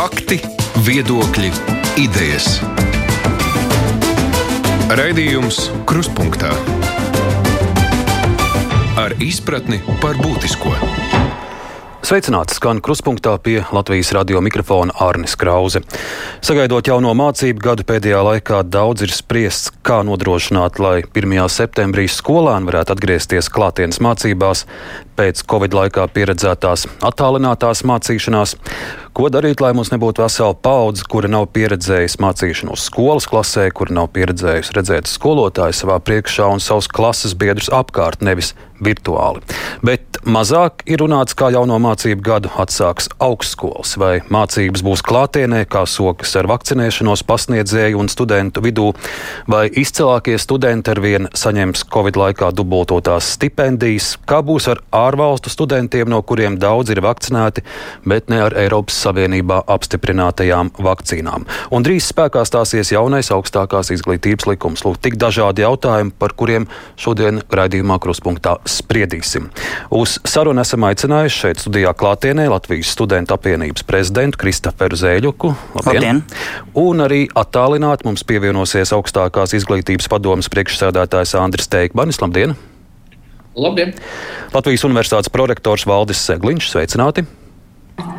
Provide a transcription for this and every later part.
Fakti, viedokļi, idejas. Raidījums Kruspunkta ar izpratni par būtisko. Sveicināts skan kruspunktā pie Latvijas radio mikrofona Arnis Krause. Sagaidot jauno mācību gadu pēdējā laikā daudz ir spriests, kā nodrošināt, lai 1. septembrī skolēni varētu atgriezties klātienes mācībās pēc Covid laikā pieredzētās attālinātās mācīšanās. Ko darīt, lai mums nebūtu vesela paudze, kura nav pieredzējusi mācīšanos skolas klasē, kura nav pieredzējusi redzēt skolotāju savā priekšā un savus klases biedrus apkārt, nevis virtuāli. Bet mazāk ir runāts, kā jauno mācību gadu atsāks augstskolas, vai mācības būs klātienē, kā sokas ar vakcinēšanos pasniedzēju un studentu vidū, vai izcilākie studenti ar vien saņems Covid laikā dubultotās stipendijas, kā būs ar ārvalstu studentiem, no kuriem daudz ir vakcinēti, bet ne ar Eiropas Savienībā apstiprinātajām vakcīnām. Un drīz spēkā stāsies jaunais augstākās izglītības likums. Lūk, tik dažādi jautājumi, par kuriem šodien raidījumā kruspunktā spriedīsim. Uz sarunu esam aicinājuši šeit studijā klātienē Latvijas studentu apvienības prezidentu Kristoferu Zēļuku. Labdien! Un arī attālināt mums pievienosies augstākās izglītības padomas priekšsēdētājs Andris Teikbanis. Labdien! Labdien! Latvijas Universitātes prorektors Valdis Segliņš. Sveicināti!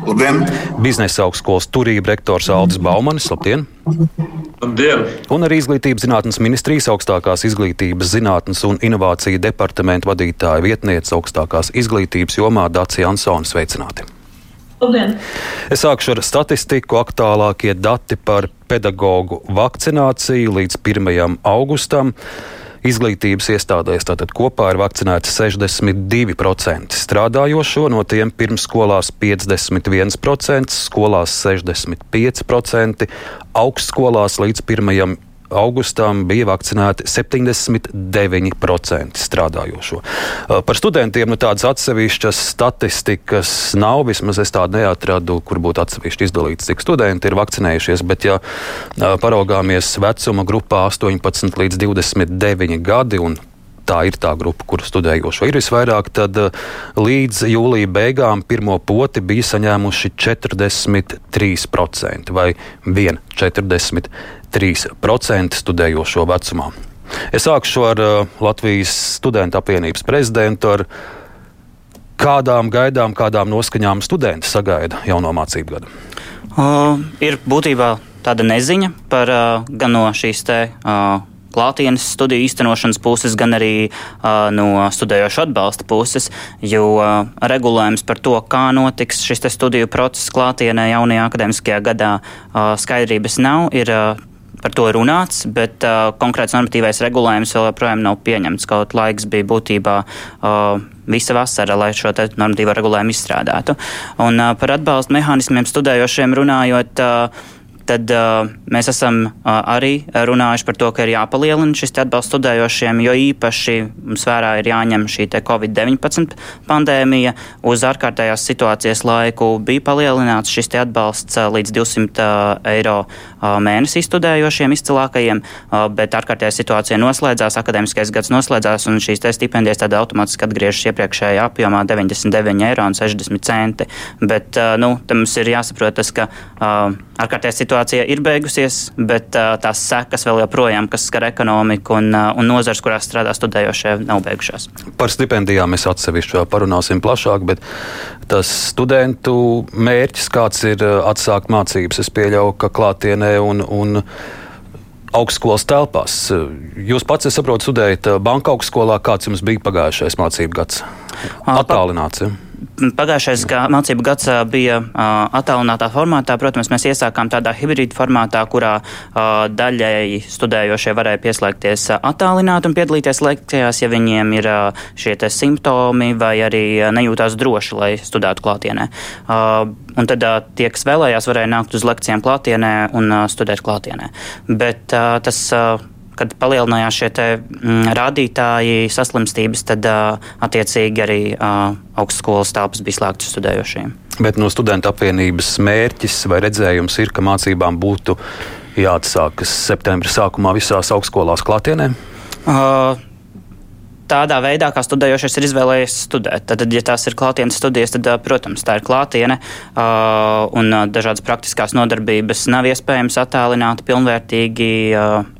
Labdien! Biznesa augstskolas turība rektors Aldis Baumanis. Labdien! Labdien! Un arī Izglītības zinātnes ministrijas augstākās izglītības zinātnes un inovāciju departamenta vadītāja vietniece augstākās izglītības jomā Dācis Jansons. Sveicināti! Labdien. Es sākšu ar statistiku. Aktuālākie dati par pedagoģu vakcināciju līdz 1. augustam. Izglītības iestādēs tātad kopā ir vakcinēti 62% strādājošo, no tiem pirmsskolās 51%, skolās 65%, augstskolās līdz 1 augustam bija vakcinēti 79% strādājošo. Par studentiem nu, tādas atsevišķas statistikas nav. Vismaz es tādu neatradu, kur būtu atsevišķi izdalīts, cik studenti ir vakcinējušies. Bet, ja paraugāmies vecuma grupā 18 līdz 29 gadi un tā ir tā grupa, kur studējošo ir visvairāk, tad līdz jūlija beigām pirmo poti bija saņēmuši 43% vai 1,43% studējošo vecumā. Es sākšu ar uh, Latvijas studentu apvienības prezidentu. Ar kādām gaidām, kādām noskaņām studenti sagaida jauno mācību gadu? Uh, ir būtībā tāda neziņa par uh, gan no šīs te. Uh, klātienes studiju īstenošanas puses, gan arī uh, no studējošu atbalsta puses, jo uh, regulējums par to, kā notiks šis studiju process klātienē jaunajā akadēmiskajā gadā, uh, skaidrības nav. Ir, uh, Par to runāts, bet uh, konkrēts normatīvais regulējums vēl joprojām nav pieņemts. Kaut laiks bija būtībā uh, visa vasara, lai šo normatīvo regulējumu izstrādātu. Un uh, par atbalsta mehānismiem studējošiem runājot. Uh, tad uh, mēs esam uh, arī runājuši par to, ka ir jāpalielina šis atbalsts studējošiem, jo īpaši mums vērā ir jāņem šī Covid-19 pandēmija. Uz ārkārtējās situācijas laiku bija palielināts šis atbalsts uh, līdz 200 uh, eiro mēnesī studējošiem izcilākajiem, bet ārkārtējā situācija noslēdzās, akadēmiskais gads noslēdzās un šīs stipendijas tad automātiski atgriežas iepriekšējā apjomā 99 eiro un 60 centi. Bet nu, mums ir jāsaprot tas, ka ārkārtējā situācija ir beigusies, bet tās sekas vēl joprojām, kas skar ekonomiku un, un nozars, kurās strādā studējošie, nav beigušās. Par stipendijām mēs atsevišķi parunāsim plašāk, bet tas studentu mērķis, kāds ir atsākt mācības, es pieļauju, ka klātienē un, un augstskolas telpās. Jūs pats, es saprotu, studējat banka augstskolā, kāds jums bija pagājušais mācību gads? Attālināts. Ja? Pagājušais gā, mācību gads bija attālinātā formātā. Protams, mēs iesākām tādā hibrīda formātā, kurā daļēji studējošie varēja pieslēgties attālināti un piedalīties lekcijās, ja viņiem ir šie simptomi vai arī nejūtās droši, lai studētu klātienē. Un tad tie, kas vēlējās, varēja nākt uz lekcijām klātienē un studēt klātienē. Bet tas kad palielinājās šie te, mm, rādītāji saslimstības, tad uh, attiecīgi arī uh, augstskolas telpas bija slēgtas studējošiem. Bet no studenta apvienības mērķis vai redzējums ir, ka mācībām būtu jāatsākas septembra sākumā visās augstskolās klātienē? Uh, tādā veidā, kā studējošais ir izvēlējies studēt. Tad, ja tās ir klātienes studijas, tad, protams, tā ir klātiene un dažādas praktiskās nodarbības nav iespējams attēlināt, pilnvērtīgi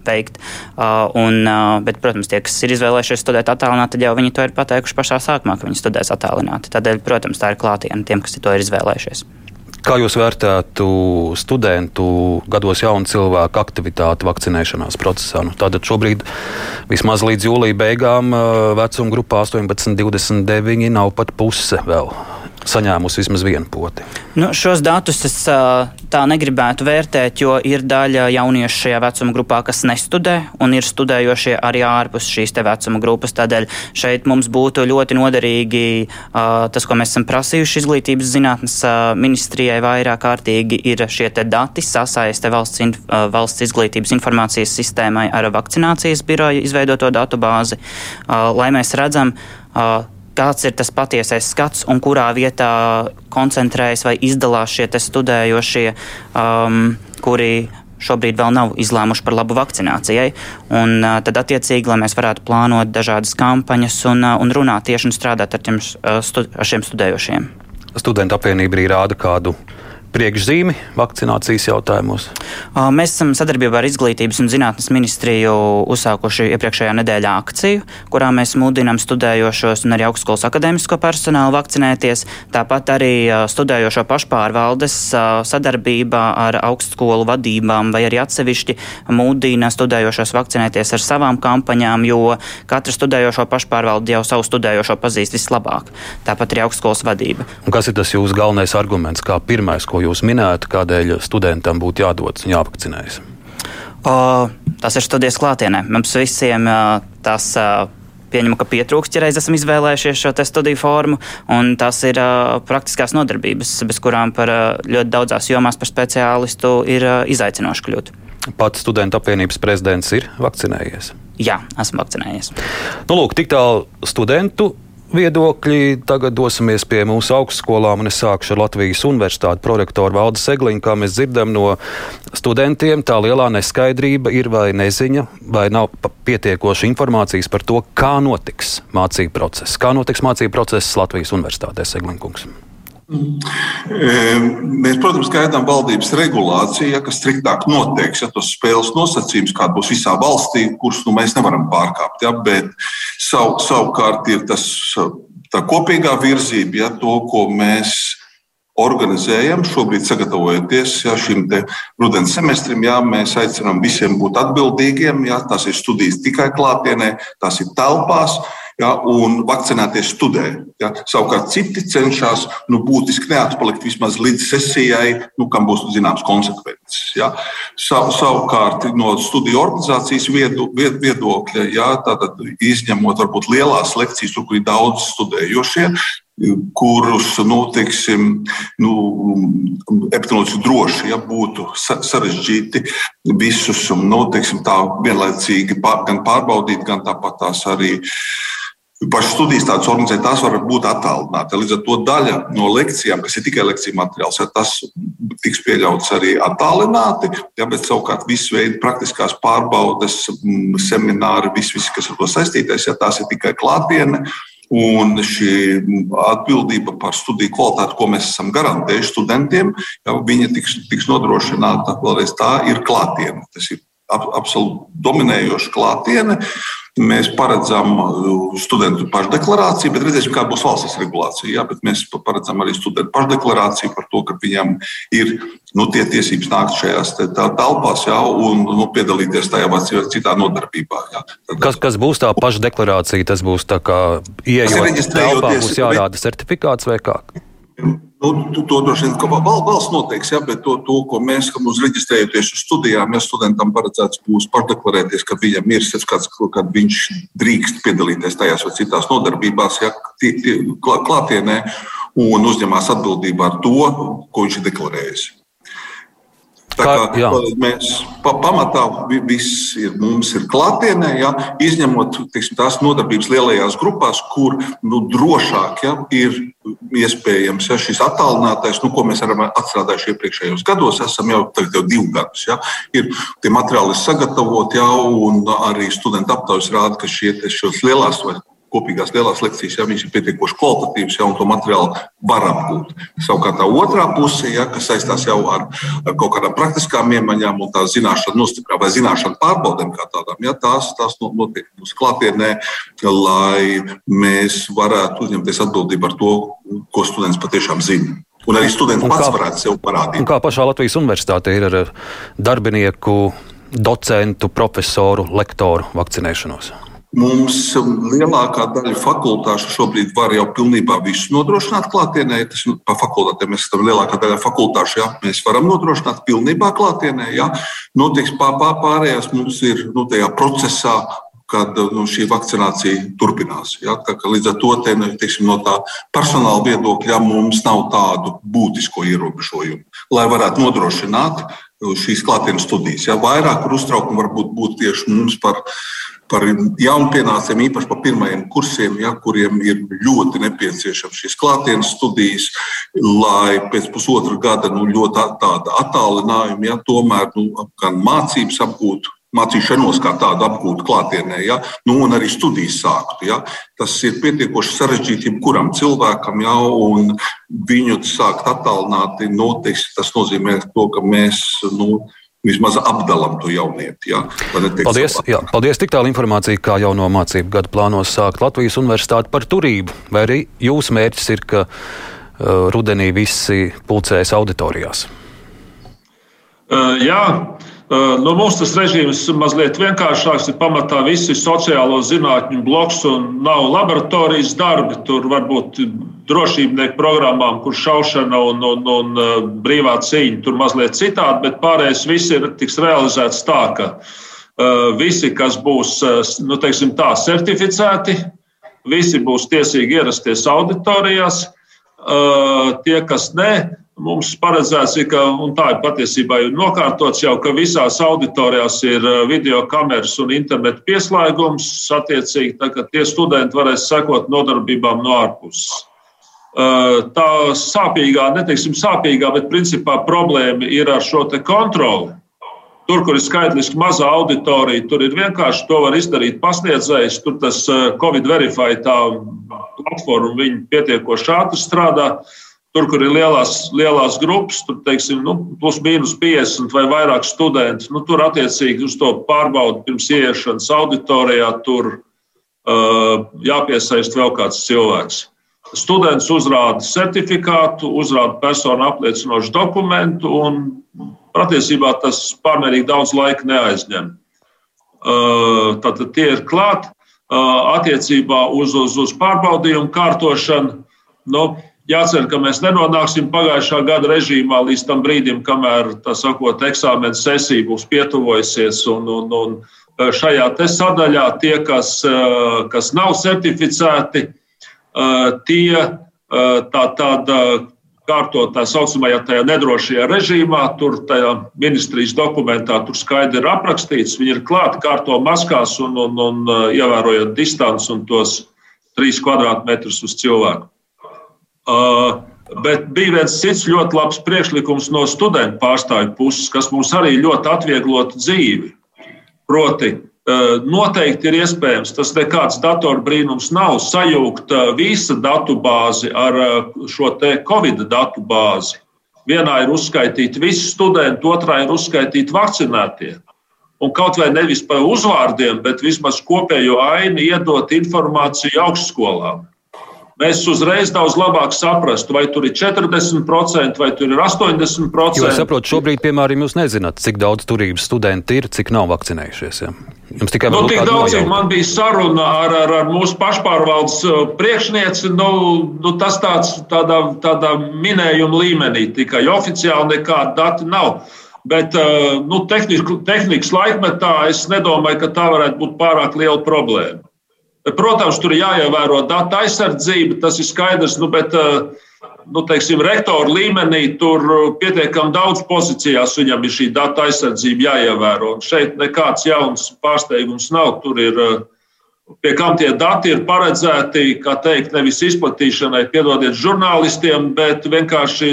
veikt. Un, bet, protams, tie, kas ir izvēlējušies studēt attēlināti, tad jau viņi to ir pateikuši pašā sākumā, ka viņi studēs attēlināti. Tādēļ, protams, tā ir klātiene tiem, kas to ir izvēlējušies. Kā jūs vērtētu studentu gados jaunu cilvēku aktivitāti vakcinēšanās procesā? Nu, tātad šobrīd vismaz līdz jūlija beigām vecuma grupā 18, 29 nav pat puse vēl saņēmusi vismaz vienu poti. Nu, šos datus es tā negribētu vērtēt, jo ir daļa jauniešu šajā vecuma grupā, kas nestudē, un ir studējošie arī ārpus šīs vecuma grupas. Tādēļ šeit mums būtu ļoti noderīgi tas, ko mēs esam prasījuši izglītības zinātnes ministrijai vairāk kārtīgi, ir šie dati sasaiste valsts, in, valsts izglītības informācijas sistēmai ar vakcinācijas biroja izveidoto datu bāzi, lai mēs redzam, kāds ir tas patiesais skats un kurā vietā koncentrējas vai izdalās šie studējošie, um, kuri šobrīd vēl nav izlēmuši par labu vakcinācijai. Un, uh, tad, attiecīgi, lai mēs varētu plānot dažādas kampaņas un, uh, un runāt tieši un strādāt ar, tiem, uh, stu, ar šiem studējošiem. Studentu apvienība arī rāda kādu priekšzīmi vakcinācijas jautājumos? Mēs esam sadarbībā ar Izglītības un zinātnes ministriju uzsākuši iepriekšējā nedēļā akciju, kurā mēs mudinām studējošos un arī augstskolas akadēmisko personālu vakcinēties. Tāpat arī studējošo pašpārvaldes sadarbībā ar augstskolu vadībām vai arī atsevišķi mudina studējošos vakcinēties ar savām kampaņām, jo katra studējošo pašpārvalde jau savu studējošo pazīst vislabāk. Tāpat arī augstskolas vadība. Un kas ir tas jūsu galvenais arguments, kā pirmais, ko jūs minējat, kādēļ studentam būtu jādodas un jāvakcinējas? O, tas ir studijas klātienē. Mums visiem tas pieņemu, ka pietrūkst, ja reiz esam izvēlējušies šo studiju formu, un tas ir uh, praktiskās nodarbības, bez kurām par uh, ļoti daudzās jomās par speciālistu ir uh, izaicinoši kļūt. Pats studentu apvienības prezidents ir vakcinējies. Jā, esmu vakcinējies. Nu, lūk, tik tālu studentu viedokļi. Tagad dosimies pie mūsu augstskolām, un es sākšu ar Latvijas Universitāti prorektoru Valdu Segliņu. Kā mēs dzirdam no studentiem, tā lielā neskaidrība ir vai neziņa, vai nav pietiekoša informācijas par to, kā notiks mācību process. Kā notiks mācību process Latvijas Universitātē, Segliņkungs? Mēs, protams, gaidām valdības regulāciju, ja, kas striktāk noteiks ja, tos spēles nosacījumus, kāda būs visā valstī, kurus nu, mēs nevaram pārkāpt. Ja, bet sav, savukārt ir tas kopīgā virzība, ja, to, ko mēs organizējam, šobrīd sagatavojoties ja, šim rudens semestrim. Ja, mēs aicinām visiem būt atbildīgiem. Ja, tās ir studijas tikai klātienē, tās ir telpās ja, un vakcinēties studē. Ja. Savukārt citi cenšas nu, būtiski neatpalikt vismaz līdz sesijai, nu, kam būs zināmas konsekvences. Ja. Sav, savukārt no studiju organizācijas viedu, vied, viedokļa, ja, tātad izņemot varbūt lielās lekcijas, tur, kur ir daudz studējošie, kurus nu, teiksim, nu, epidemioloģiski droši ja, būtu sarežģīti visus nu, teiksim, tā, vienlaicīgi pār, gan pārbaudīt, gan tāpat tās arī uh, Pašas studijas tādas organizēt, tās var būt attālināti. Līdz ar to daļa no lekcijām, kas ir tikai lekciju materiāls, ja tas tiks pieļauts arī attālināti, ja, bet savukārt visu veidu praktiskās pārbaudes, semināri, viss, vis, kas ar to saistītais, ja tās ir tikai klātienē. Un šī atbildība par studiju kvalitāti, ko mēs esam garantējuši studentiem, ja viņa tiks, tiks nodrošināta vēlreiz tā, ir klātienē. Tas ir absolūti dominējoša klātienē. Mēs paredzam uh, studentu pašdeklarāciju, bet redzēsim, kāda būs valsts regulācija. Jā, mēs paredzam arī studentu pašdeklarāciju par to, ka viņam ir nu, tie tiesības nākt šajās telpās jā, un nu, piedalīties tajā vai citā nodarbībā. Jā. Tad, kas, kas būs tā pašdeklarācija? Tas būs tā kā ieejot telpā, būs jārāda certifikāts vai kā? Nu, to droši vien val, valsts noteiks, ja, bet to, to, ko mēs, kad mums reģistrējoties uz studijām, ja studentam paredzēts būs pašdeklarēties, ka viņam ir certifikāts, kad viņš drīkst piedalīties tajās vai citās nodarbībās, ja, tie, tie, klātienē un uzņemās atbildību ar to, ko viņš ir deklarējis. Tā kā, kā mēs pa, pamatā viss ir, mums ir klātienē, ja, izņemot teiksim, tās nodarbības lielajās grupās, kur nu, drošāk ja, ir iespējams ja, šis attālinātais, nu, ko mēs esam atstrādājuši iepriekšējos gados, esam jau, jau divus gadus. Ja, ir tie materiāli sagatavoti jau, un arī studentu aptaujas rāda, ka šie, šos lielās vai kopīgās lielās lekcijas, ja viņš ir pietiekoši kvalitatīvs, ja to materiālu var apgūt. Savukārt tā otrā puse, ja, kas saistās jau ar, ar kaut kādām praktiskām iemaņām un tā zināšanu nostiprināšanu vai zināšanu pārbaudēm kā tādām, ja, tās, tās notiek mūsu klātienē, lai mēs varētu uzņemties atbildību par to, ko students patiešām zina. Un arī students un pats kā, varētu sev parādīt. Kā pašā Latvijas universitātē ir ar darbinieku, docentu, profesoru, lektoru vakcinēšanos? Mums lielākā daļa fakultāšu šobrīd var jau pilnībā visu nodrošināt klātienē. Tas nu, pa fakultātēm mēs esam lielākā daļa fakultāšu, jā, mēs varam nodrošināt pilnībā klātienē. Jā. Notiks pār, pārējās mums ir nu, tajā procesā kad nu, šī vakcinācija turpinās. Ja? Līdz ar to te, nu, teiksim, no tā personāla viedokļa mums nav tādu būtisku ierobežojumu, lai varētu nodrošināt šīs klātienes studijas. Ja? Vairāk uztraukumu varbūt būtu tieši mums par par jaunpienācējiem, īpaši par pirmajiem kursiem, ja, kuriem ir ļoti nepieciešams šīs klātienes studijas, lai pēc pusotra gada nu, ļoti tāda attālinājuma, ja, tomēr nu, gan mācības apgūtu. Mācīšanos kā tādu apgūtu klātienē, ja, nu, un arī studijas sāktu. Ja. Tas ir pietiekoši sarežģīti jebkuram cilvēkam, ja, un viņu sākt attālināti. Nu, tas nozīmē to, ka mēs nu, vismaz apdalam to jaunieti. Ja? Paldies, jā, paldies tik tālu informāciju, kā jauno mācību gadu plānos sākt Latvijas universitāti par turību. Vai arī jūsu mērķis ir, ka uh, rudenī visi pulcēs auditorijās? Uh, jā, Uh, nu, mums tas režīms mazliet vienkāršāks. Ir pamatā visi sociālo zinātņu bloks un nav laboratorijas darbi. Tur var būt drošībnieku programmām, kur šaušana un, un, un uh, brīvā cīņa tur mazliet citādi, bet pārējais viss ir tiks realizēts tā, ka uh, visi, kas būs nu, teiksim, tā, certificēti, visi būs tiesīgi ierasties auditorijās. Tie, kas ne, Mums paredzēts, ka, un tā ir patiesībā jau nokārtots, jau, ka visās auditorijās ir uh, video kameras un interneta pieslēgums. Attiecīgi, tā, tie studenti varēs sekot nodarbībām no ārpuses. Uh, tā sāpīgā, neteiksim sāpīgā, bet principā problēma ir ar šo kontroli. Tur, kur ir skaitliski maza auditorija, tur ir vienkārši to var izdarīt pasniedzējs. Tur tas uh, Covid verify tā platforma, viņi pietiekoši ātri strādā. Tur, kur ir lielās, lielās grupas, tur teiksim, nu, plus mīnus 50 vai vairāk studenti, nu, tur attiecīgi uz to pārbaudu pirms ieiešanas auditorijā, tur uh, jāpiesaist vēl kāds cilvēks. Students uzrāda certifikātu, uzrāda personu apliecinošu dokumentu, un patiesībā tas pārmērīgi daudz laika neaizņem. Uh, tātad tie ir klāti uh, attiecībā uz, uz, uz pārbaudījumu kārtošanu. Nu, Jācer, ka mēs nenonāksim pagājušā gada režīmā līdz tam brīdim, kamēr tā sakot, eksāmena sesija būs pietuvojusies. Un, un, un e, šajā sadaļā tie, kas, kas nav certificēti, e, tie tā, tāda kārtot tā saucamajā tajā nedrošajā režīmā, tur tajā ministrijas dokumentā tur skaidri ir aprakstīts, viņi ir klāti kārto maskās un, un, un ievērojot distanci un tos trīs kvadrātmetrus uz cilvēku. Uh, bet bija viens cits ļoti labs priekšlikums no studentu pārstāvju puses, kas mums arī ļoti atvieglotu dzīvi. Proti, noteikti ir iespējams, tas nekāds datoru brīnums nav, sajaukt uh, visu datu bāzi ar šo te Covid datu bāzi. Vienā ir uzskaitīti visi studenti, otrā ir uzskaitīti vakcinētie. Un kaut vai nevis par uzvārdiem, bet vismaz kopējo ainu iedot informāciju augstskolām mēs uzreiz daudz labāk saprastu, vai tur ir 40% vai tur ir 80%. Jo es saprotu, šobrīd, piemēram, jūs nezināt, cik daudz turības studenti ir, cik nav vakcinējušies. Ja? Jums tikai nu, tik daudz, cik man bija saruna ar, ar, ar mūsu pašpārvaldes uh, priekšnieci, nu, nu, tas tāds tādā, tādā minējuma līmenī, tikai oficiāli nekāda dati nav. Bet uh, nu, tehnikas laikmetā es nedomāju, ka tā varētu būt pārāk liela problēma. Protams, tur ir jāievēro datu aizsardzība, tas ir skaidrs, nu, bet eh, nu, teiksim, rektoru līmenī tur pietiekami daudz pozīcijās viņam ir šī datu aizsardzība jāievēro. Un šeit nekāds jauns pārsteigums nav. Tur ir eh, pie kam tie dati ir paredzēti, kā teikt, nevis izplatīšanai, piedodiet žurnālistiem, bet vienkārši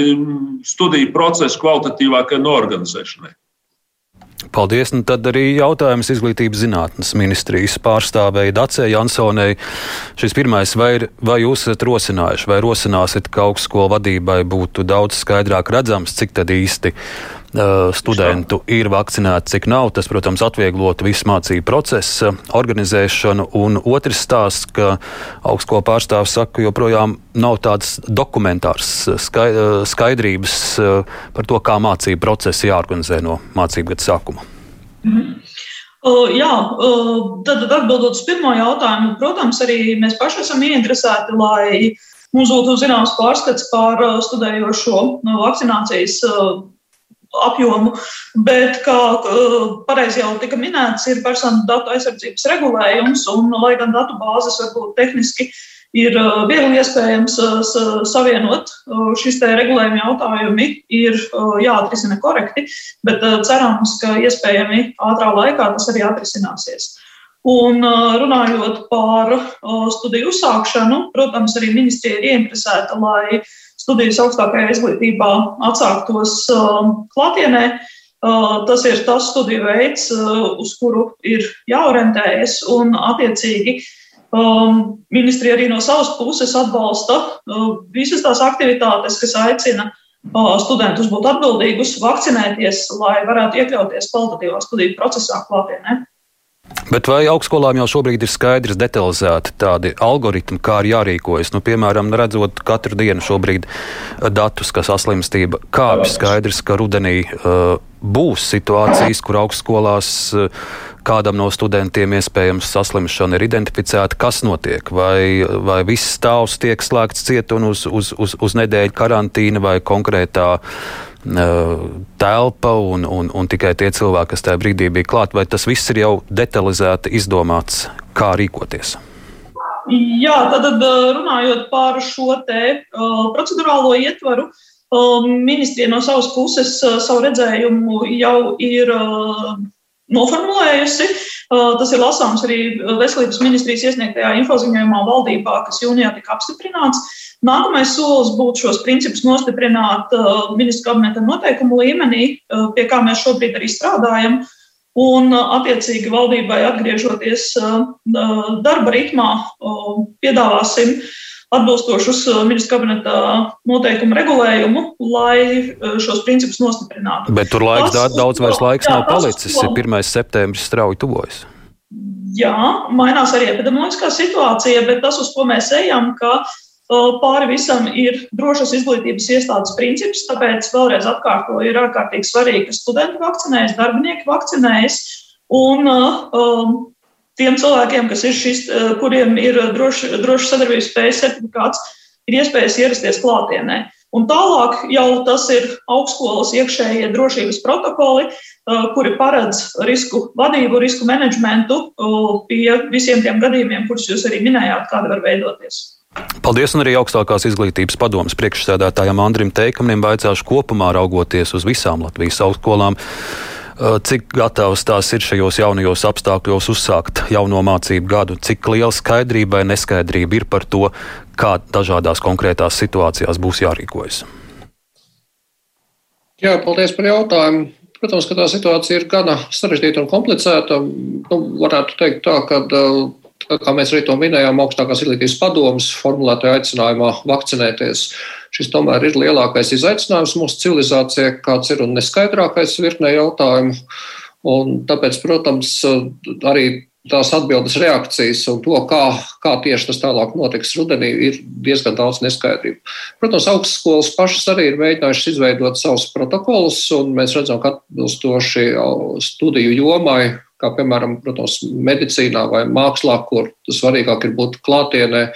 studiju procesu kvalitatīvākai norganizēšanai. Paldies. Un tad arī jautājums izglītības zinātnes ministrijas pārstāvēja Dacē Jansonei. Šis pirmais, vai, vai jūs esat rosinājuši, vai rosināsiet, ka augstskolu vadībai būtu daudz skaidrāk redzams, cik tad īsti studentu ir vakcinēti, cik nav. Tas, protams, atvieglotu visu mācību procesu organizēšanu. Un otrs stāsts, ka augstsko pārstāvs saka, ka joprojām nav tādas dokumentāras skaidrības par to, kā mācību procesi jāorganizē no mācību gada sākuma. -hmm. Uh, jā, uh, tad atbildot uz pirmo jautājumu, protams, arī mēs paši esam ieinteresēti, lai mums būtu zināms pārskats par studējošo vakcinācijas apjomu, bet, kā pareizi jau tika minēts, ir personu datu aizsardzības regulējums, un, lai gan datu bāzes varbūt tehniski ir viegli iespējams savienot, šis te regulējuma jautājumi ir jāatrisina korekti, bet cerams, ka iespējami ātrā laikā tas arī atrisināsies. Un runājot par studiju uzsākšanu, protams, arī ministrija ir ieinteresēta, lai studijas augstākajā izglītībā atsāktos um, klātienē. Uh, tas ir tas studiju veids, uh, uz kuru ir jāorientējas, un attiecīgi um, ministrija arī no savas puses atbalsta uh, visas tās aktivitātes, kas aicina studentus būt atbildīgus, vakcinēties, lai varētu iekļauties kvalitatīvā studiju procesā klātienē. Bet vai augstskolām jau šobrīd ir skaidrs, detalizēti tādi algoritmi, kā ir jārīkojas? Nu, piemēram, redzot katru dienu šobrīd eh, datus, ka saslimstība kāpj, skaidrs, ka rudenī uh, būs situācijas, kur augstskolās uh, kādam no studentiem iespējams saslimšana ir identificēta. Kas notiek? Vai, vai viss stāvs tiek slēgts ciet un uz, uz, uz, uz nedēļu karantīna vai konkrētā telpa un, un, un tikai tie cilvēki, kas tajā brīdī bija klāt, vai tas viss ir jau detalizēti izdomāts, kā rīkoties? Jā, tad runājot par šo te uh, procedurālo ietvaru, uh, ministrija no savas puses uh, savu redzējumu jau ir noformulējusi. Tas ir lasāms arī Veselības ministrijas iesniegtajā infoziņojumā valdībā, kas jūnijā tika apstiprināts. Nākamais solis būtu šos principus nostiprināt uh, ministru kabineta noteikumu līmenī, uh, pie kā mēs šobrīd arī strādājam. Un, uh, attiecīgi, valdībai atgriežoties darba ritmā, piedāvāsim atbilstošus ministru kabineta noteikumu regulējumu, lai šos principus nostiprinātu. Bet tur laiks Tas, daudz vairs laiks jā, nav palicis. Tas, 1. septembris strauji tuvojas. Jā, mainās arī epidemioloģiskā situācija, bet tas, uz ko mēs ejam, ka Pāri visam ir drošas izglītības iestādes princips, tāpēc vēlreiz atkārtoju, ir ārkārtīgi svarīgi, ka studenti vakcinējas, darbinieki vakcinējas. Un um, tiem cilvēkiem, kas ir šis, kuriem ir droši, droši sadarbības spējas certifikāts, ir iespējas ierasties klātienē. Un tālāk jau tas ir augstskolas iekšējie drošības protokoli, kuri paredz risku vadību, risku menedžmentu pie visiem tiem gadījumiem, kurus jūs arī minējāt, kāda var veidoties. Paldies, arī augstākās izglītības padomas priekšsēdētājam Andrim Teikamnim vaicāšu kopumā raugoties uz visām Latvijas augstskolām. Cik gatavs tās ir šajos jaunajos apstākļos uzsākt jauno mācību gadu, cik liela skaidrība vai neskaidrība ir par to, kā dažādās konkrētās situācijās būs jārīkojas? Jā, paldies par jautājumu. Protams, ka tā situācija ir gana sarežģīta un komplicēta. Nu, varētu teikt tā, ka uh, kā mēs arī to minējām, augstākās izglītības padomus formulētajā aicinājumā vakcinēties. Šis tomēr ir lielākais izaicinājums mūsu civilizācijai, kāds ir un neskaidrākais virknē jautājumu. Un tāpēc, protams, arī tās atbildes reakcijas un to, kā, kā tieši tas tālāk notiks rudenī, ir diezgan daudz neskaidrību. Protams, augstskolas pašas arī ir mēģinājušas izveidot savus protokolus, un mēs redzam, ka atbilstoši studiju jomai kā piemēram, protams, medicīnā vai mākslā, kur svarīgāk ir būt klātienē.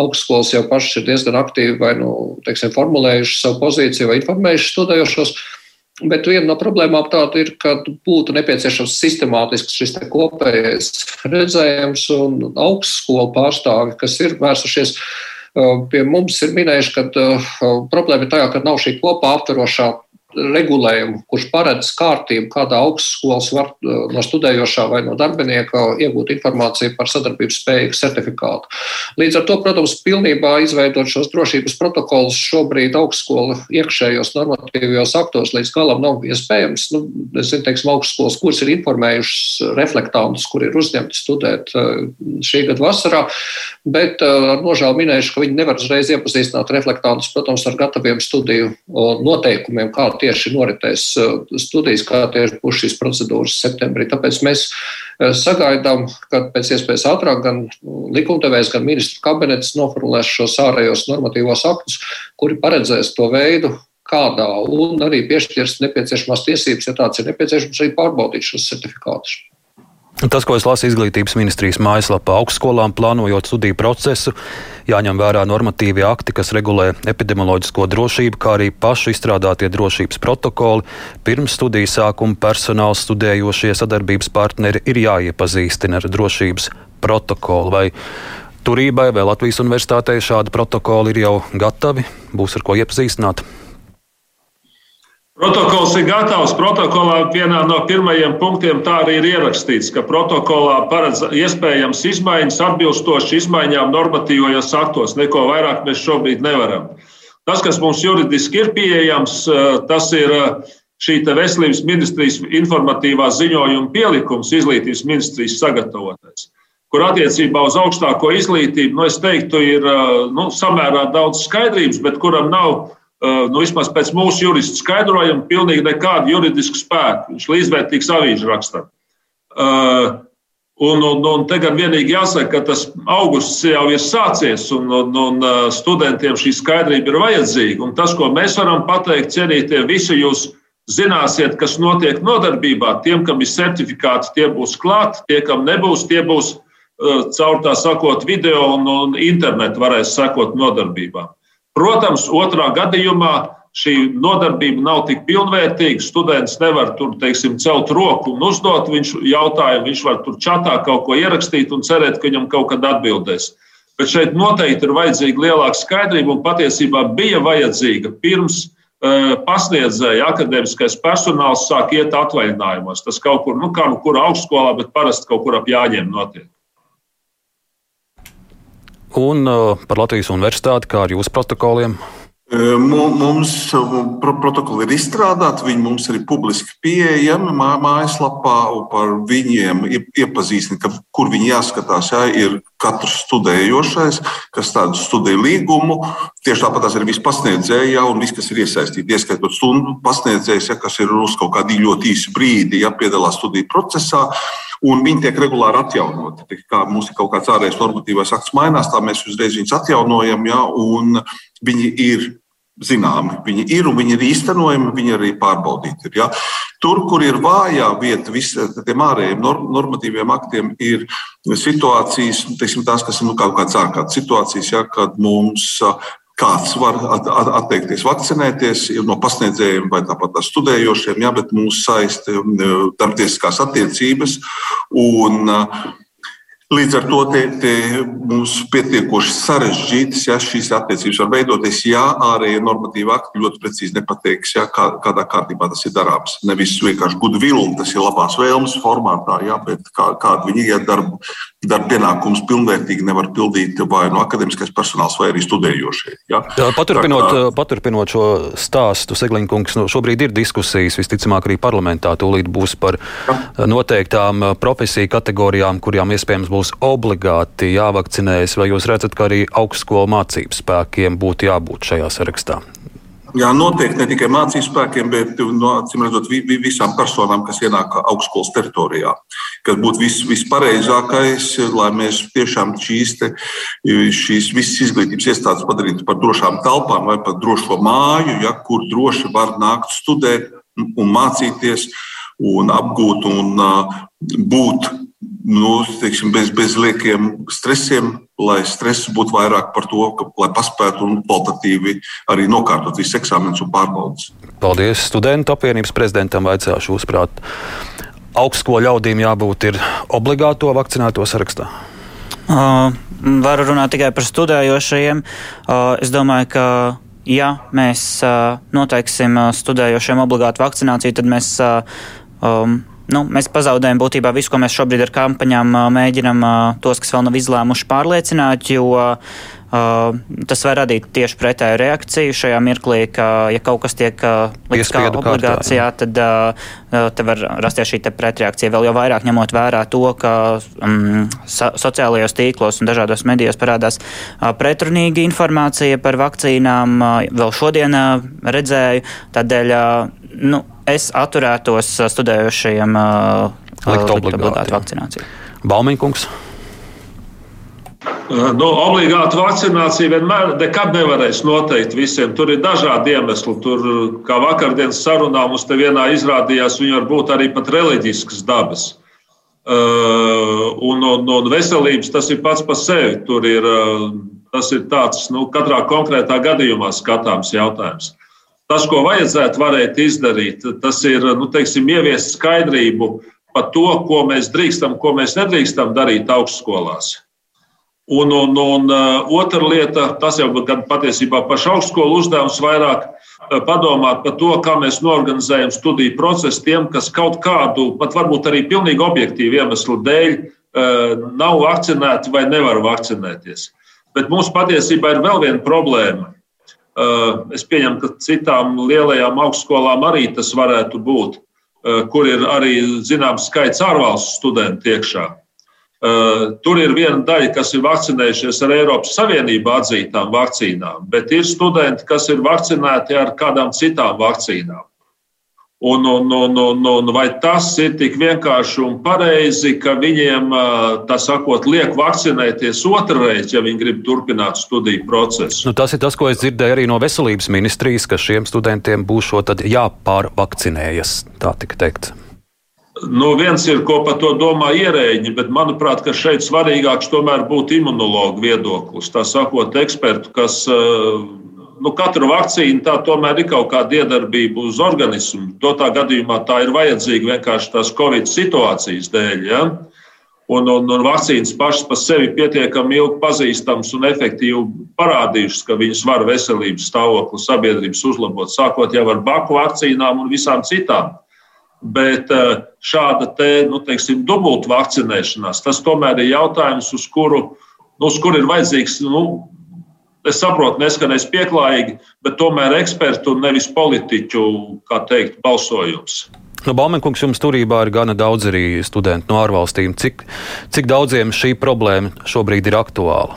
Augstskolas jau pašas ir diezgan aktīvi vai nu, teiksim, formulējuši savu pozīciju vai informējuši studējošos. Bet viena no problēmām tāda ir, ka būtu nepieciešams sistemātisks šis kopējais redzējums un augstskolu pārstāvi, kas ir vērsušies pie mums, ir minējuši, ka problēma ir tajā, ka nav šī kopā aptverošā regulējumu, kurš paredz kārtību, kādā augstskolas var no studējošā vai no darbinieka iegūt informāciju par sadarbības spēju certifikātu. Līdz ar to, protams, pilnībā izveidot šos drošības protokolus šobrīd augstskola iekšējos normatīvajos aktos līdz galam nav iespējams. Nu, es zinu, teiksim, augstskolas, kuras ir informējušas reflektantus, kur ir uzņemti studēt šī gada vasarā, bet ar nožēlu minējuši, ka viņi nevar uzreiz iepazīstināt reflektantus, protams, ar gataviem studiju noteikumiem, kā tieši noritēs studijas, kā tieši būs šīs procedūras septembrī. Tāpēc mēs sagaidām, ka pēc iespējas ātrāk gan likumdevējs, gan ministru kabinets noformulēs šos ārējos normatīvos aktus, kuri paredzēs to veidu, kādā un arī piešķirs nepieciešamās tiesības, ja tāds ir nepieciešams, arī pārbaudīt šos certifikātus. Tas, ko es lasu izglītības ministrijas mājaslapā, augstskolām plānojot studiju procesu, jāņem vērā normatīvie akti, kas regulē epidemioloģisko drošību, kā arī pašu izstrādātie drošības protokoli. Pirms studiju sākuma personāls studējošie sadarbības partneri ir jāiepazīstina ar drošības protokolu. Vai turībai vai Latvijas universitātei šādi protokoli ir jau gatavi, būs ar ko iepazīstināt? Protokols ir gatavs. Protokolā vienā no pirmajiem punktiem tā arī ir ierakstīts, ka protokolā paredz iespējams izmaiņas atbilstoši izmaiņām normatīvajos aktos. Neko vairāk mēs šobrīd nevaram. Tas, kas mums juridiski ir pieejams, tas ir šī veselības ministrijas informatīvā ziņojuma pielikums, izglītības ministrijas sagatavotais, kur attiecībā uz augstāko izglītību, nu, es teiktu, ir nu, samērā daudz skaidrības, bet kuram nav Eh, nu, vismaz pēc mūsu juristu skaidrojuma, pilnīgi nekādu juridisku spēku. Viņš līdzvērtīgs avīžu rakstā. Uh, Un, un, un te gan vienīgi jāsaka, ka tas augusts jau ir sācies, un, un, un eh, studentiem šī skaidrība ir vajadzīga. Un tas, ko mēs varam pateikt, cienītie, visi jūs zināsiet, kas notiek nodarbībā. Tiem, kam ir certifikāts, tie būs klāt, tie, kam nebūs, tie būs uh, caur tā sakot video un, un internetu varēs sekot nodarbībām. Protams, otrā gadījumā šī nodarbība nav tik pilnvērtīga. Students nevar tur, teiksim, celt roku un uzdot viņš jautājumu. Viņš var tur čatā kaut ko ierakstīt un cerēt, ka viņam kaut kad atbildēs. Bet šeit noteikti ir vajadzīga lielāka skaidrība, un patiesībā bija vajadzīga pirms uh, pasniedzēja akadēmiskais personāls sāk iet atvaļinājumos. Tas kaut kur, nu, kā nu kur augstskolā, bet parasti kaut kur ap jāņem notiek. Un uh, par Latvijas universitāti, kā ar jūsu protokoliem? Mums protokoli ir izstrādāti, viņi mums ir publiski pieejami mājaslapā, par viņiem iepazīstina, kur viņi jāskatās. Jā, ir katrs studējošais, kas tādu studiju līgumu, tieši tāpat arī viss pasniedzēji, ja, un viss, kas ir iesaistīti, ieskaitot stundu pasniedzējs, ja, kas ir uz kaut kādu ļoti īsu brīdi, ja piedalās studiju procesā un viņi tiek regulāri atjaunoti. Tā kā mums ir kaut kāds ārējais normatīvais akts mainās, tā mēs uzreiz viņus atjaunojam, ja, un viņi ir zināmi. Viņi ir un viņi ir īstenojami, viņi arī pārbaudīti. Ir, ja. Tur, kur ir vājā vieta visiem ārējiem normatīviem aktiem, ir situācijas, teiksim, tās, kas ir nu, kaut kādas ārkārtas situācijas, ja, kad mums kāds var atteikties vakcinēties no pasniedzējiem vai tāpat tā studējošiem, jā, bet mūs saista darbtiesiskās attiecības. Un, Līdz ar to te, te mums pietiekoši sarežģītas, ja šīs attiecības var veidoties, ja ārējie normatīvi akti ļoti precīzi nepateiks, ja, kā, kādā kārtībā tas ir darāms. Nevis vienkārši gudvilni, tas ir labās vēlmes formātā, ja, bet kā, kādu viņi iet darbu darba pienākumus pilnvērtīgi nevar pildīt vai no akadēmiskais personāls, vai arī studējošie. Ja? Paturpinot, tā, paturpinot šo stāstu, Seglinkungs, nu, šobrīd ir diskusijas, visticamāk, arī parlamentā tūlīt būs par noteiktām profesiju kategorijām, kurām iespējams būs obligāti jāvakcinējas. Vai jūs redzat, ka arī augstskolu mācību spēkiem būtu jābūt šajā sarakstā? Jā, noteikti ne tikai mācību spēkiem, bet no, redzot, visām personām, kas ienāk augstskolas teritorijā. Kas būtu vis, vispareizākais, lai mēs tiešām šīs, te, šīs visas izglītības iestādes padarītu par drošām telpām vai par drošo māju, ja, kur droši var nākt studēt un mācīties un apgūt un uh, būt nu, teiksim, bez, bez liekiem stresiem, lai stress būtu vairāk par to, ka, lai paspētu un kvalitatīvi arī nokārtot visus eksāmenus un pārbaudas. Paldies studentu apvienības prezidentam. Vaicāšu, uzprāt, augstskolu ļaudīm jābūt obligāto vakcinēto sarakstā? Uh, varu runāt tikai par studējošajiem. Uh, es domāju, ka ja mēs noteiksim studējošiem obligātu vakcināciju, tad mēs um, nu, mēs pazaudējam būtībā visu, ko mēs šobrīd ar kampaņām mēģinam tos, kas vēl nav izlēmuši, pārliecināt, jo tas var radīt tieši pretēju reakciju šajā mirklī, ka, ja kaut kas tiek likts kā obligācijā, tad te var rasties šī pretreakcija. Vēl jau vairāk ņemot vērā to, ka um, so, sociālajos tīklos un dažādos medijos parādās pretrunīga informācija par vakcīnām. Vēl šodien redzēju, tādēļ nu, es atturētos studējošajiem likt obligāti vakcināciju. Baumiņkungs. Nu, obligāti vakcinācija vienmēr nekad nevarēs noteikt visiem. Tur ir dažādi iemesli. Tur, kā vakardienas sarunā mums te vienā izrādījās, viņi var būt arī pat reliģiskas dabas. Uh, un, un, un veselības tas ir pats par sevi. Tur ir, uh, tas ir tāds, nu, katrā konkrētā gadījumā skatāms jautājums. Tas, ko vajadzētu varēt izdarīt, tas ir nu, teiksim, ieviest skaidrību par to, ko mēs drīkstam, ko mēs nedrīkstam darīt augstskolās. Un, un, un uh, otra lieta, tas jau ir patiesībā paša augstskolu uzdevums, vairāk uh, padomāt par to, kā mēs norganizējam studiju procesu tiem, kas kaut kādu, pat varbūt arī pilnīgi objektīvu iemeslu dēļ, uh, nav vakcinēti vai nevar vakcinēties. Bet mums patiesībā ir vēl viena problēma. Eh, es pieņemu, ka citām lielajām augstskolām arī tas varētu būt, eh, kur ir arī zināms skaits ārvalstu studentu iekšā. Eh, tur ir viena daļa, kas ir vakcinējušies ar Eiropas Savienību atzītām vakcīnām, bet ir studenti, kas ir vakcinēti ar kādām citām vakcīnām. Un, un, un, un, un vai tas ir tik vienkārši un pareizi, ka viņiem, tā sakot, liek vakcinēties otrreiz, ja viņi grib turpināt studiju procesu? Nu, tas ir tas, ko es dzirdēju arī no veselības ministrijas, ka šiem studentiem būs jāpārvakcinējas. Tā tika teikt. Nu, viens ir, ko par to domā ierēģi, bet manuprāt, šeit svarīgāks tomēr būtu imunologu viedoklis. Tā sakot, ekspertu, kas uh, nu, katra vakcīna tā tomēr ir kaut kāda iedarbība uz organismu. Totā gadījumā tā ir vajadzīga vienkārši tās Covid situācijas dēļ. Ja? Un, un, un vakcīnas pašas par sevi pietiekami ilgi pazīstamas un efektīvi parādījušas, ka viņas var veselības stāvokli sabiedrības uzlabot, sākot jau ar baku vakcīnām un visām citām. Bet eh, šāda te, nu, teiksim, dubultu vakcinēšanās, tas tomēr ir jautājums, uz kuru, nu, uz kuru ir vajadzīgs nu, Es saprotu, neskanēs pieklājīgi, bet tomēr ekspertu un nevis politiķu, kā teikt, balsojums. Nu, Baumenkungs, jums turībā ir gana daudz arī studentu no ārvalstīm. Cik, cik daudziem šī problēma šobrīd ir aktuāla?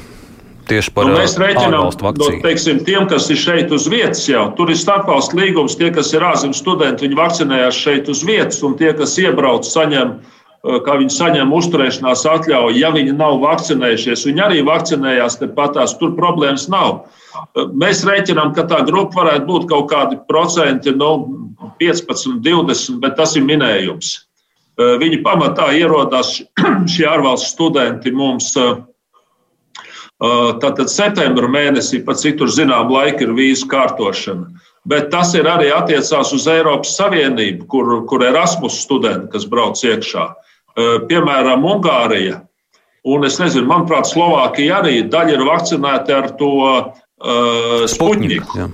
Tieši par nu, mēs rēķinām no teiksim, tiem, kas ir šeit uz vietas jau. Tur ir starpvalstu līgums, tie, kas ir ārzemju studenti, viņi vakcinējās šeit uz vietas, un tie, kas iebrauc, saņem uh, Eh, kā viņi saņem uzturēšanās atļauju, ja viņi nav vakcinējušies. Viņi arī vakcinējās, tepatās tur problēmas nav. Eh, mēs rēķinām, ka tā grupa varētu būt kaut kādi procenti, nu, 15, 20, bet tas ir minējums. Eh, viņi pamatā ierodās šie ārvalstu studenti mums. Tātad septembra mēnesī, pat cik tur zinām, laika ir vīzu kārtošana. Bet tas ir arī attiecās uz Eiropas Savienību, kur, kur Erasmus studenti, kas brauc iekšā. Uh, piemēram, Ungārija. Un es nezinu, manuprāt, Slovākija arī daļa ir vakcinēta ar to uh, Sputniku.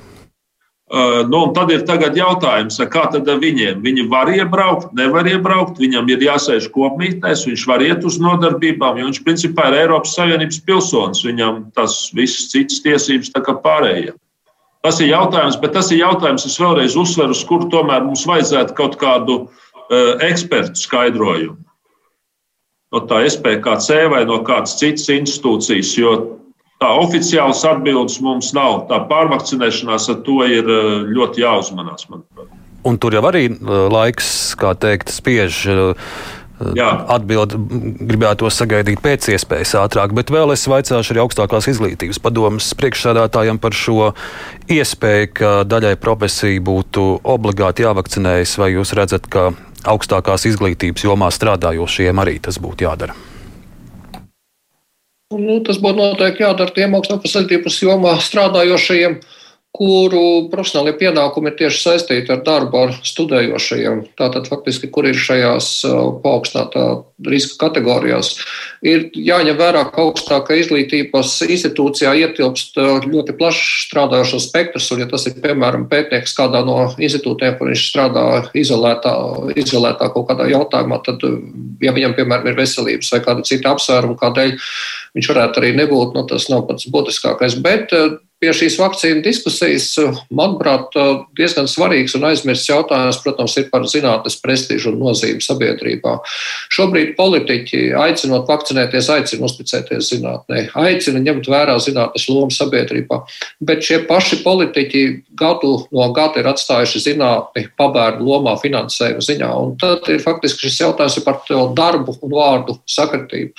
Uh, nu, tad ir jautājums, kā tad viņiem? Viņi var iebraukt, nevar iebraukt, viņam ir jāsēž kopmītnēs, viņš var iet uz nodarbībām, jo viņš principā ir Eiropas Savienības pilsonis. Viņam tas viss citas tiesības tā kā pārējiem. Tas ir jautājums, bet tas ir jautājums, es vēlreiz uzsveru, uz kuru tomēr mums vajadzētu kaut kādu uh, ekspertu skaidrojumu no tā SPKC vai no kādas citas institūcijas, jo tā oficiāls atbildes mums nav. Tā pārvakcinēšanās ar to ir eh, ļoti jāuzmanās. Manuprāt. Un tur jau arī eh, laiks, kā teikt, spiež. Eh, Jā. Atbildi gribētu sagaidīt pēc iespējas ātrāk, bet vēl es vaicāšu arī augstākās izglītības padomus priekšsēdētājiem par šo iespēju, ka daļai profesiju būtu obligāti jāvakcinējas. Vai jūs redzat, ka augstākās izglītības jomā strādājošiem arī tas būtu jādara? Nu, tas būtu noteikti jādara tiem augstākās izglītības jomā strādājošajiem. Kuru profesionālie pienākumi ir tieši saistīti ar darbu ar studējošajiem. Tātad, faktiski, kur ir šajās paaugstinātā riska kategorijās, ir jāņem vērā, ka augstākā izglītības institūcijā ietilpst ļoti plašs strādājošo spektrs, un, ja tas ir, piemēram, pētnieks kādā no institūtiem, kur viņš strādā izolētā, izolētā kaut kādā jautājumā, tad, ja viņam, piemēram, ir veselības vai kāda cita apsvēruma, kādēļ viņš varētu arī nebūt, nu, tas nav pats būtiskākais. Bet pie šīs vakcīnu diskusijas, manuprāt, diezgan svarīgs un aizmirsts jautājums, protams, ir par zinātnes prestižu un nozīmi sabiedrībā. Šobrīd politiķi, aicinot vakcinēties, aicina uzticēties zinātnē, aicina ņemt vērā zinātnes lomu sabiedrībā, bet šie paši politiķi gadu no gada ir atstājuši zinātni pabērnu lomā finansējuma ziņā. Un tad ir faktiski šis jautājums par darbu un vārdu sakritību.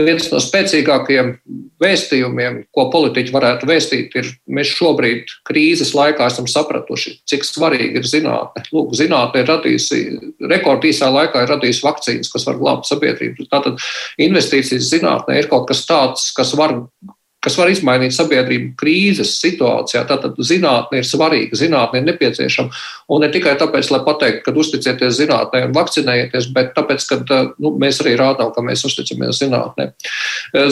Viens no spēcīgākajiem vēstījumiem, ko politiķi varētu vēstīt, ir, mēs šobrīd krīzes laikā esam sapratuši, cik svarīgi ir zinātne. Lūk, zinātne ir radījusi, rekordīsā laikā ir radījusi vakcīnas, kas var glābt sabiedrību. Tātad investīcijas zinātnē ir kaut kas tāds, kas var kas var izmainīt sabiedrību krīzes situācijā. Tātad zinātne ir svarīga, zinātne ir nepieciešama. Un ne tikai tāpēc, lai pateiktu, ka uzticieties zinātnē un vakcinējieties, bet tāpēc, ka nu, mēs arī rādām, ka mēs uzticamies zinātnē.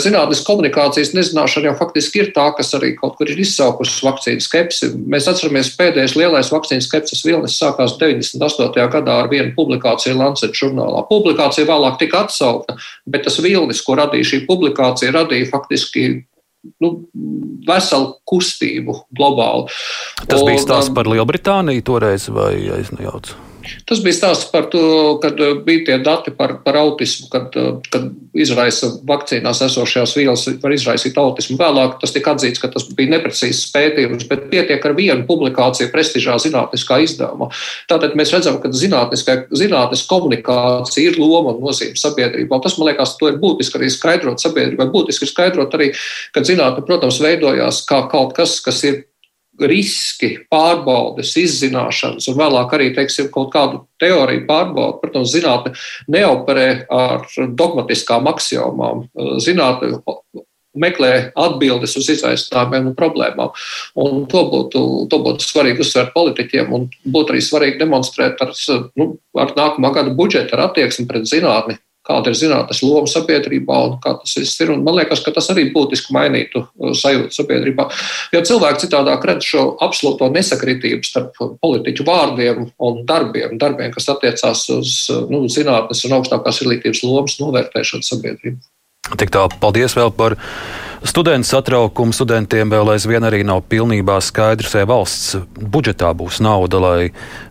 Zinātnes komunikācijas nezināšana jau faktiski ir tā, kas arī kaut kur ir izsaukusi vakcīnu skepsi. Mēs atceramies, pēdējais lielais vakcīnu skepsis vilnis sākās 98. gadā ar vienu publikāciju Lancet žurnālā. Publikācija vēlāk tika atsaukta, bet tas vilnis, ko radīja šī publikācija, radīja faktiski nu, veselu kustību globāli. Tas bija stāsts par Lielbritāniju toreiz, vai es nejaucu? Tas bija stāsts par to, kad uh, bija tie dati par, par autismu, kad, uh, kad izraisa vakcīnās esošās vielas, var izraisīt autismu. Vēlāk tas tika atzīts, ka tas bija neprecīzs pētījums, bet pietiek ar vienu publikāciju prestižā zinātniskā izdevumā. Tātad mēs redzam, ka zinātnes komunikācija ir loma un nozīme sabiedrībā. Tas, man liekas, to ir būtiski arī skaidrot sabiedrībai. Būtiski ir skaidrot arī, ka zinātne, protams, veidojās kā kaut kas, kas ir riski, pārbaudes, izzināšanas, un vēlāk arī teiksim, kaut kādu teoriju pārbaudu. Protams, zinātne neoperē ar dogmatiskām axiomām. Zinātne meklē atbildes uz izaicinājumiem un problēmām. Un to, būtu, to būtu svarīgi uzsvērt politiķiem un būtu arī svarīgi demonstrēt ar, nu, ar nākamā gada budžetu, ar attieksmi pret zinātni, kāda ir zinātnes loma sabiedrībā un kā tas viss ir. Un man liekas, ka tas arī būtiski mainītu uh, sajūtu sabiedrībā. Jo cilvēki citādāk redz šo absolūto nesakritību starp politiķu vārdiem un darbiem, darbiem kas attiecās uz uh, nu, zinātnes un augstākās izglītības lomas novērtēšanu sabiedrībā. Tik tālu paldies vēl par studentu satraukumu. Studentiem vēl aizvien arī nav pilnībā skaidrs, vai valsts budžetā būs nauda, lai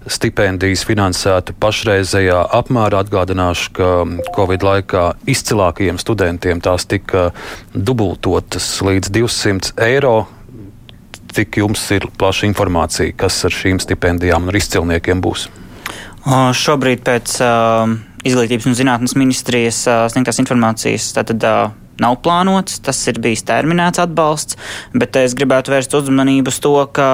stipendijas finansētu pašreizējā apmērā. Atgādināšu, ka Covid laikā izcilākajiem studentiem tās tika dubultotas līdz 200 eiro. Cik jums ir plaša informācija, kas ar šīm stipendijām un izcilniekiem būs? O, šobrīd pēc uh, Izglītības un zinātnes ministrijas sniegtās informācijas tātad, nav plānots, tas ir bijis terminēts atbalsts, bet es gribētu vērst uzmanību uz to, ka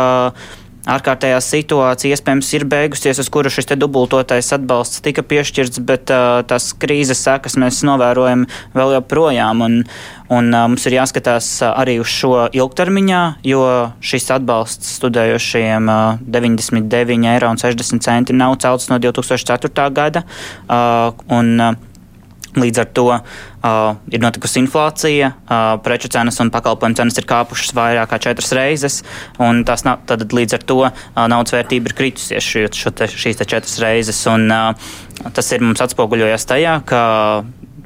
ārkārtējā situācija iespējams ir beigusies, uz kuru šis dubultotais atbalsts tika piešķirts, bet uh, tās krīzes sekas mēs novērojam vēl joprojām. Un, un uh, mums ir jāskatās uh, arī uz šo ilgtermiņā, jo šis atbalsts studējošiem uh, 99,60 eiro nav celts no 2004. gada. Uh, un, uh, Līdz ar to uh, ir notikusi inflācija, uh, preču cenas un pakalpojumu cenas ir kāpušas vairāk kā četras reizes, un tas nav, tad līdz ar to uh, naudas vērtība ir kritusies šo, šo te, šīs te četras reizes. Un, uh, tas ir mums atspoguļojas tajā, ka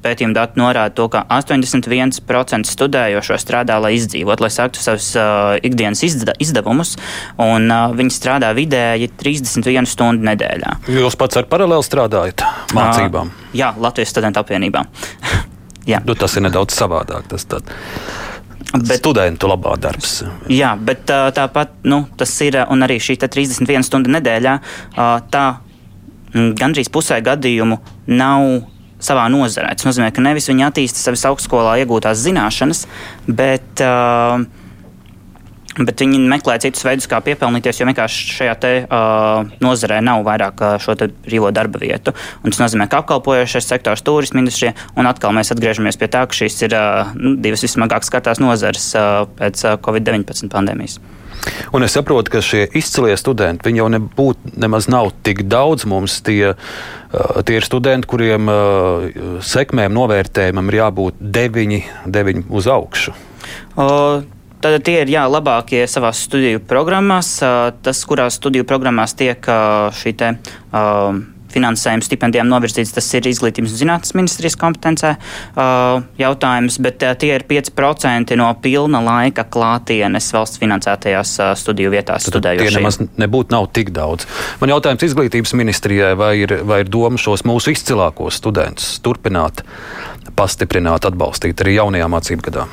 pētījuma dati norāda to, ka 81% studējošo strādā, lai izdzīvotu, lai sāktu savus uh, ikdienas izda izdevumus, un uh, viņi strādā vidēji 31 stundu nedēļā. Jūs pats ar paralēli strādājat mācībām? Uh, jā, Latvijas studentu apvienībā. nu, tas ir nedaudz savādāk. Tas tad. Bet, studentu labā darbs. Jā, bet tāpat nu, tas ir arī šī 31 stundu nedēļā. Tā gandrīz pusē gadījumu nav savā nozarē. Tas nozīmē, ka nevis viņi attīsta savas augstskolā iegūtās zināšanas, bet uh, Bet viņi meklē citus veidus, kā piepelnīties, jo vienkārši šajā te, uh, nozarē nav vairāk uh, šo brīvo darba vietu. Un tas nozīmē, ka apkalpojošais sektors, turisma industrija, un atkal mēs atgriežamies pie tā, ka šīs ir uh, divas vismagāk skartās nozares uh, pēc uh, Covid-19 pandēmijas. Un es saprotu, ka šie izcilie studenti jau nebūtu nemaz nav tik daudz. Mums tie, tie ir studenti, kuriem sekmēm, novērtējumam ir jābūt deviņi, deviņi uz augšu. Uh, Tad tie ir jā, labākie savā studiju programmās. Tas, kurās studiju programmās tiek šī te, finansējums stipendijām novirzīts, tas ir izglītības un zinātnes ministrijas kompetencē uh, jautājums, bet uh, tie ir 5% no pilna laika klātienes valsts finansētajās uh, studiju vietās studējošiem. Tie nemaz nebūtu nav tik daudz. Man jautājums izglītības ministrijai, vai ir, vai ir doma šos mūsu izcilākos studentus turpināt, pastiprināt, atbalstīt arī jaunajā mācību gadā?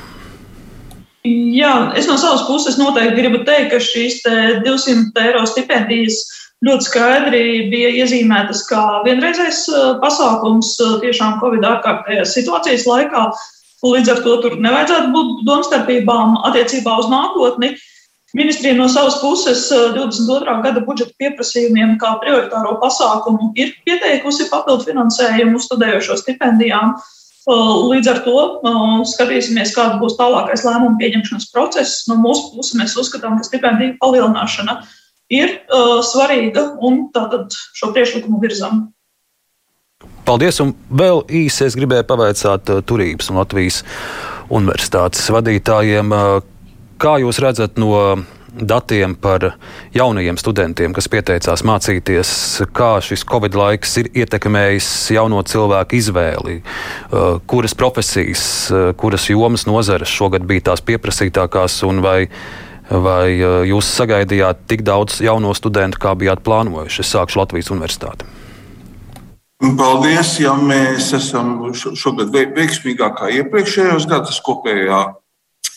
Jā, es no savas puses noteikti gribu teikt, ka šīs 200 eiro stipendijas ļoti skaidri bija iezīmētas kā vienreizējs uh, pasākums uh, tiešām Covid ārkārtējās situācijas laikā. Līdz ar to tur nevajadzētu būt domstarpībām attiecībā uz nākotni. Ministrija no savas puses 22. Uh, gada budžeta pieprasījumiem kā prioritāro pasākumu ir pieteikusi papildu finansējumu studējošo stipendijām. Līdz ar to skatīsimies, kāda būs tālākais lēmumu pieņemšanas process. No mūsu puses mēs uzskatām, ka stipendiju palielināšana ir uh, svarīga un tātad šo priekšlikumu virzam. Paldies! Un vēl īsi es gribēju pavaicāt Turības un Latvijas universitātes vadītājiem, kā jūs redzat no datiem par jaunajiem studentiem, kas pieteicās mācīties, kā šis Covid laiks ir ietekmējis jauno cilvēku izvēli, uh, kuras profesijas, uh, kuras jomas nozares šogad bija tās pieprasītākās un vai. Vai uh, jūs sagaidījāt tik daudz jauno studentu, kā bijāt plānojuši? Es sākšu Latvijas universitāti. Paldies! Ja mēs esam šogad veiksmīgākā iepriekšējos gados kopējā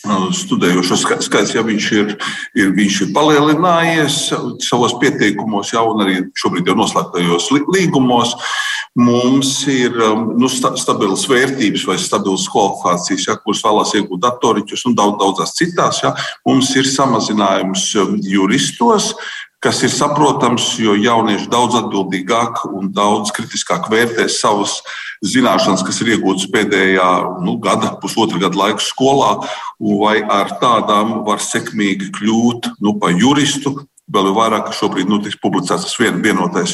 studējošo skaits, ja viņš ir, ir, viņš ir palielinājies savos pieteikumos, jau arī šobrīd jau noslēgtajos līgumos. Mums ir nu, stabilas vērtības vai stabilas kvalifikācijas, ja, kuras vēlās iegūt datoriķus un daudz, daudzās citās. Ja. Mums ir samazinājums juristos, kas ir saprotams, jo jaunieši daudz atbildīgāk un daudz kritiskāk vērtē savas zināšanas, kas ir iegūtas pēdējā nu, gada, pusotra gada laika skolā, vai ar tādām var sekmīgi kļūt nu, par juristu. Vēl jau vairāk, ka šobrīd nu, tiks publicēts tas vien, vienotais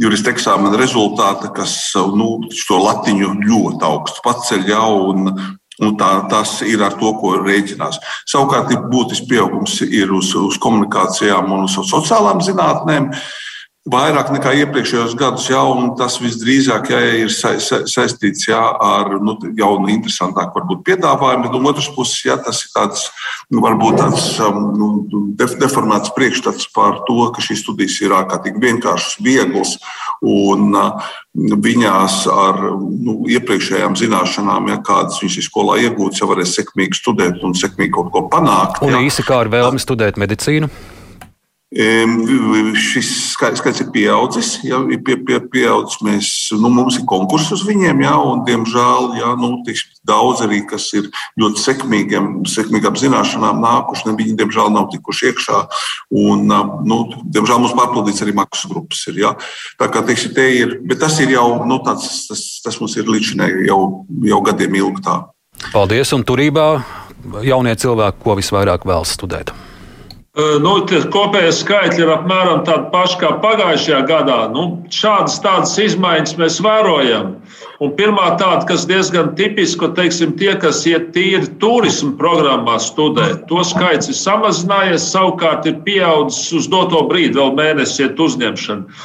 jurista eksāmena rezultāti, kas nu, šo latiņu ļoti augstu paceļ jau un Un tā, tas ir ar to, ko rēķinās. Savukārt, būtisks pieaugums ir uz, uz komunikācijām un uz sociālām zinātnēm. Vairāk nekā iepriekšējos gados, jau tas visdrīzāk jā, ir sa, sa, saistīts jā, ar nu, jaunu, interesantāku varbūt, piedāvājumu. Bet no otras puses, jā, tas ir tāds, nu, varbūt tāds um, nu, def, deformēts priekšstats par to, ka šīs studijas ir ārkārtīgi vienkāršas, vieglas un uh, viņās ar nu, iepriekšējām zināšanām, ja kādas viņas ir skolā iegūtas, jau varēs sekmīgi studēt un sekmīgi kaut ko panākt. Un ja. īsi kā ar vēlmi studēt medicīnu? Šis skaits ir pieaudzis. Ja, pie, pie, pieaudzis mēs, nu, mums ir konkurss uz viņiem, ja, un, diemžēl, ja, nu, daudz arī, kas ir ļoti sekmīgiem, sekmīgām zināšanām nākuši, viņi, diemžēl, nav tikuši iekšā. Un, nu, diemžēl mums pārpildīts arī maksas grupas. Ir, ja. Tā kā teiksim, te ir, bet tas ir jau, nu, tāds, tas, tas mums ir līdz šim jau, jau gadiem ilgi tā. Paldies, un turībā jaunie cilvēki, ko visvairāk vēlas studēt. Nu, kopējie skaitļi ir apmēram tādi paši kā pagājušajā gadā. Nu, šādas tādas izmaiņas mēs vērojam. Un pirmā tāda, kas diezgan tipiska, teiksim, tie, kas iet tīri turismu programmā studē, to skaits ir samazinājies. Savukārt ir pieaudzis uz doto brīdi, vēl mēnesi iet uzņemšana.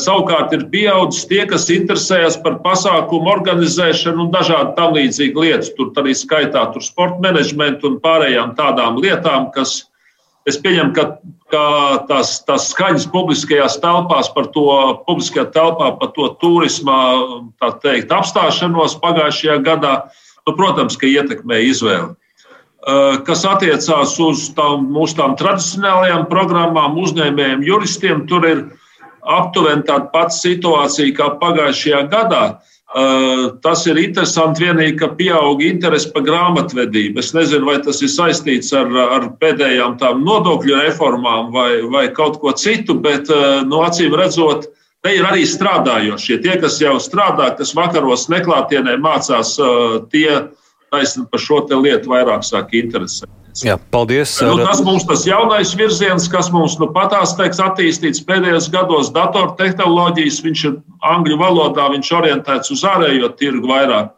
Savukārt ir pieaudzis tie, kas interesējas par pasākumu organizēšanu un dažādu tam līdzīgu lietu. Tur arī skaitā tur sporta menedžmentu un pārējām tādām lietām, kas ir Es pieņemu, ka, ka tās, tās skaņas publiskajās telpās par to, publiskajā telpā par to turismā teikt, apstāšanos pagājušajā gadā, nu, protams, ka ietekmē izvēli. Uh, kas attiecās uz tām, mūsu tām tradicionālajām programmām, uzņēmējiem, juristiem, tur ir aptuveni tāda pati situācija kā pagājušajā gadā. Tas ir interesanti vienīgi, ka pieaug interesi par grāmatvedību. Es nezinu, vai tas ir saistīts ar, ar pēdējām tām nodokļu reformām vai, vai kaut ko citu, bet no nu, acīm redzot, te ir arī strādājošie. Tie, kas jau strādā, kas vakaros neklātienē mācās, tie taisni par šo lietu vairāk sāk interesēt. Jā, paldies. Nu, tas mums tas jaunais virziens, kas mums nu patās teiks attīstīts pēdējos gados, datortehnoloģijas, viņš ir angļu valodā, viņš orientēts uz ārējo tirgu vairāk.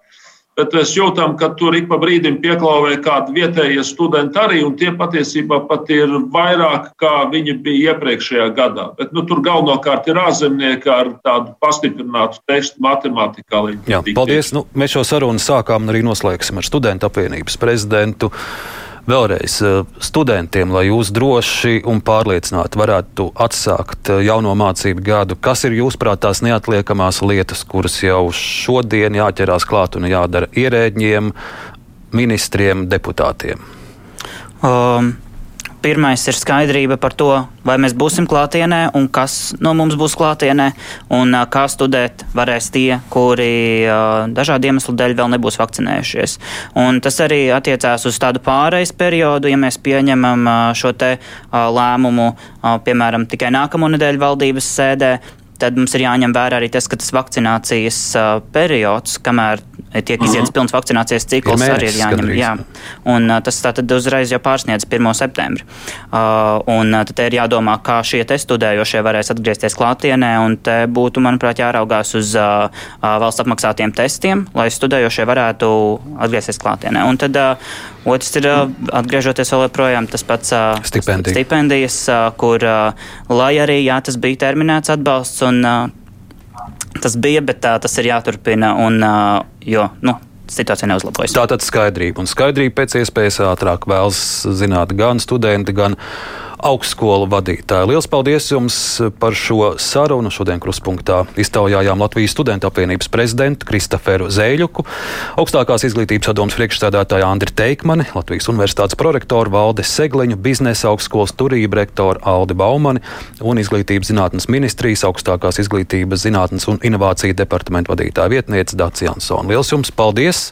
Bet mēs jūtam, ka tur ik pa brīdim pieklauvē kādi vietējie studenti arī, un tie patiesībā pat ir vairāk, kā viņi bija iepriekšējā gadā. Bet nu, tur galvenokārt ir ārzemnieki ar tādu pastiprinātu tekstu matemātikā. Jā, paldies. Nu, mēs šo sarunu sākām un arī noslēgsim ar studentu apvienības prezidentu. Vēlreiz eh, studentiem, lai jūs droši un pārliecināti varētu atsākt eh, jauno mācību gadu, kas ir jūsuprāt tās neatliekamās lietas, kuras jau šodien jāķerās klāt un jādara ierēģiem, ministriem, deputātiem? Um. Pirmais ir skaidrība par to, vai mēs būsim klātienē un kas no mums būs klātienē, un kā studēt varēs tie, kuri dažādu iemeslu dēļ vēl nebūs vakcinējušies. Un tas arī attiecās uz tādu pārejas periodu, ja mēs pieņemam šo te lēmumu, piemēram, tikai nākamo nedēļu valdības sēdē, tad mums ir jāņem vērā arī tas, ka tas vakcinācijas periods, kamēr tiek iziets uh mhm. -huh. pilns vakcinācijas cikls, ir arī ir jāņem. Jā. Un, tas tātad uzreiz jau pārsniedz 1. septembri. Uh, un tad ir jādomā, kā šie studējošie varēs atgriezties klātienē, un te būtu, manuprāt, jāraugās uz uh, valsts apmaksātiem testiem, lai studējošie varētu atgriezties klātienē. Un tad uh, otrs ir uh, atgriežoties vēl joprojām tas pats uh, Stipendija. stipendijas, uh, kur, uh, lai arī jā, tas bija terminēts atbalsts, un uh, tas bija, bet uh, tas ir jāturpina. Un, jo, nu, situācija neuzlabojas. Tā tad skaidrība. Un skaidrība pēc iespējas ātrāk vēlas zināt gan studenti, gan augstskolu vadītāji. Lielas paldies jums par šo sarunu. Šodien kruspunktā iztaujājām Latvijas studentu apvienības prezidentu Kristoferu Zēļuku, augstākās izglītības padomus priekšstādātāju Andri Teikmani, Latvijas universitātes prorektoru Valde Segliņu, biznesa augstskolas turību rektoru Aldi Baumani un izglītības zinātnes ministrijas augstākās izglītības zinātnes un inovāciju departamentu vadītāja vietniece Dācis Jansona. Lielas jums paldies!